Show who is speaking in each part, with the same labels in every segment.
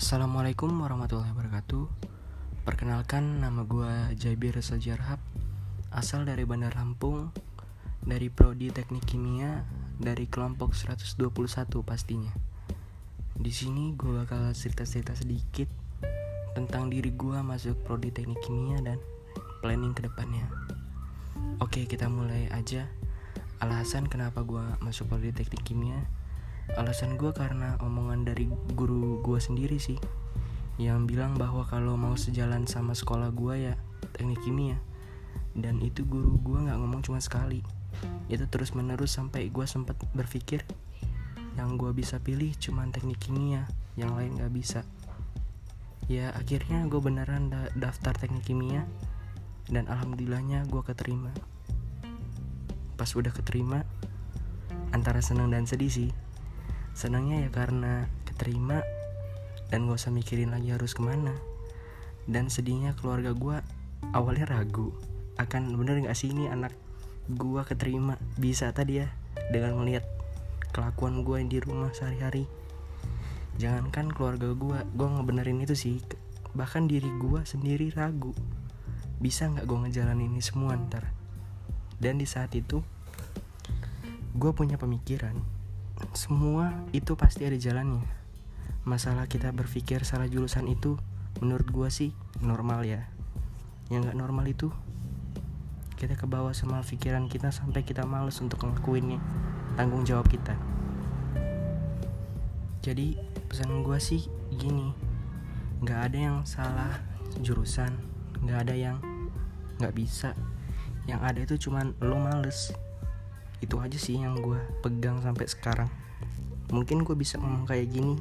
Speaker 1: Assalamualaikum warahmatullahi wabarakatuh. Perkenalkan nama gue Jabir Sajarhab Asal dari Bandar Lampung Dari Prodi Teknik Kimia Dari kelompok 121 pastinya. Di sini gue bakal cerita-cerita sedikit Tentang diri gue masuk Prodi Teknik Kimia dan planning ke depannya Oke kita mulai aja. Alasan kenapa gue masuk Prodi Teknik Kimia Alasan gue karena omongan dari guru gue sendiri sih Yang bilang bahwa kalau mau sejalan sama sekolah gue ya teknik kimia. Dan itu guru gue gak ngomong cuma sekali. Itu terus menerus sampai gue sempat berpikir Yang gue bisa pilih cuma teknik kimia Yang lain gak bisa. Ya akhirnya gue beneran da daftar teknik kimia Dan alhamdulillahnya gue keterima. Pas udah keterima Antara senang dan sedih sih Senangnya ya karena keterima dan gak usah mikirin lagi harus ke mana. Dan sedihnya keluarga gue awalnya ragu akan bener gak sih ini anak gue keterima bisa tadi ya dengan melihat kelakuan gue di rumah sehari-hari. Jangankan keluarga gue, gue ngebenerin itu sih. Bahkan diri gue sendiri ragu. Bisa nggak gue ngejalanin ini semua ntar? Dan di saat itu, gue punya pemikiran semua itu pasti ada jalannya. Masalah kita berpikir salah jurusan itu menurut gue sih normal ya. Yang gak normal itu kita ke bawah sama pikiran kita sampai kita males untuk ngelakuinnya. Tanggung jawab kita. Jadi pesan gue sih gini. Gak ada yang salah jurusan. Gak ada yang gak bisa. Yang ada itu cuman lo males itu aja sih yang gue pegang sampai sekarang. Mungkin gue bisa ngomong kayak gini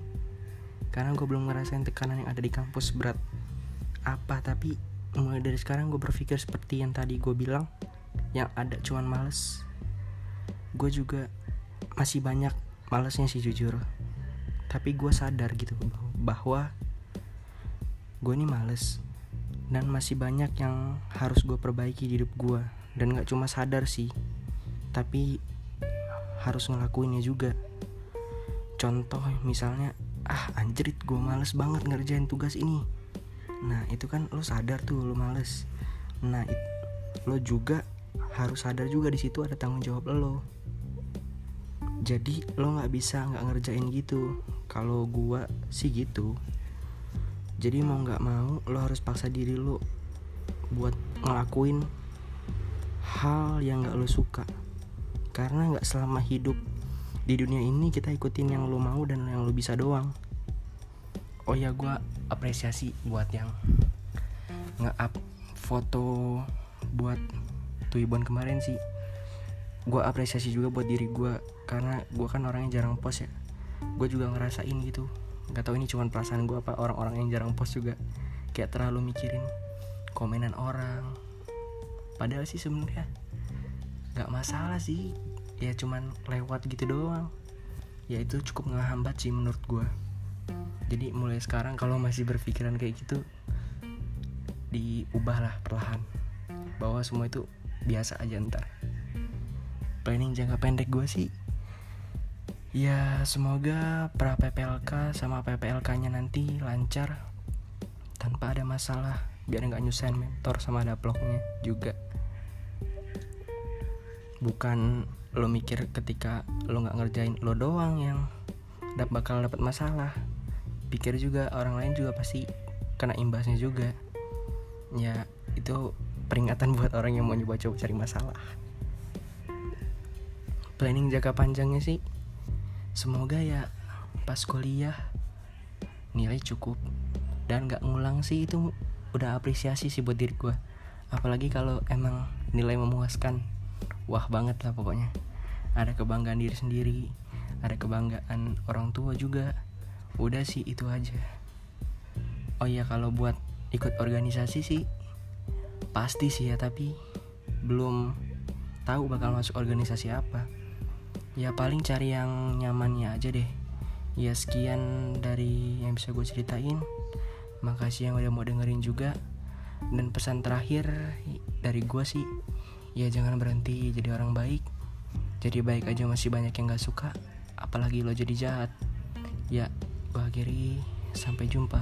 Speaker 1: karena gue belum ngerasain tekanan yang ada di kampus berat apa. Tapi mulai dari sekarang gue berpikir seperti yang tadi gue bilang yang ada cuman males. Gue juga masih banyak malesnya sih jujur. Tapi gue sadar gitu bahwa gue ini males dan masih banyak yang harus gue perbaiki di hidup gue dan gak cuma sadar sih tapi harus ngelakuinnya juga. Contoh misalnya ah anjrit gue males banget ngerjain tugas ini. Nah itu kan lo sadar tuh lo males. Nah it, lo juga harus sadar juga di situ ada tanggung jawab lo. Jadi lo nggak bisa nggak ngerjain gitu. Kalau gue sih gitu. Jadi mau nggak mau lo harus paksa diri lo buat ngelakuin hal yang nggak lo suka karena nggak selama hidup di dunia ini kita ikutin yang lo mau dan yang lo bisa doang. Oh ya gue apresiasi buat yang nge-up foto buat Tuibon kemarin sih. Gue apresiasi juga buat diri gue karena gue kan orangnya jarang post ya. Gue juga ngerasain gitu. Nggak tahu ini cuma perasaan gue apa orang-orang yang jarang post juga kayak terlalu mikirin komenan orang. Padahal sih sebenarnya nggak masalah sih. Ya cuman lewat gitu doang. Ya itu cukup ngehambat sih menurut gue jadi mulai sekarang kalau masih berpikiran kayak gitu diubahlah perlahan. Bahwa semua itu biasa aja ntar. Planning jangka pendek gue sih ya semoga pra PPLK sama PPLK nya nanti lancar tanpa ada masalah. Biar nggak nyusahin mentor sama ada blognya juga bukan lo mikir ketika lo nggak ngerjain lo doang yang dap bakal dapat masalah. Pikir juga orang lain juga pasti kena imbasnya juga. Ya itu peringatan buat orang yang mau nyoba coba cari masalah. Planning jangka panjangnya sih semoga ya pas kuliah nilai cukup. Dan nggak ngulang sih itu udah apresiasi sih buat diri gue apalagi kalau emang nilai memuaskan wah banget lah pokoknya. Ada kebanggaan diri sendiri ada kebanggaan orang tua juga. Udah sih itu aja. Oh iya kalau buat ikut organisasi sih pasti sih ya tapi belum tahu bakal masuk organisasi apa. Ya paling cari yang nyamannya aja deh. Ya sekian dari yang bisa gue ceritain. Makasih yang udah mau dengerin juga. Dan pesan terakhir dari gue sih ya jangan berhenti jadi orang baik. Jadi baik aja masih banyak yang gak suka apalagi lo jadi jahat. Ya gue akhiri sampai jumpa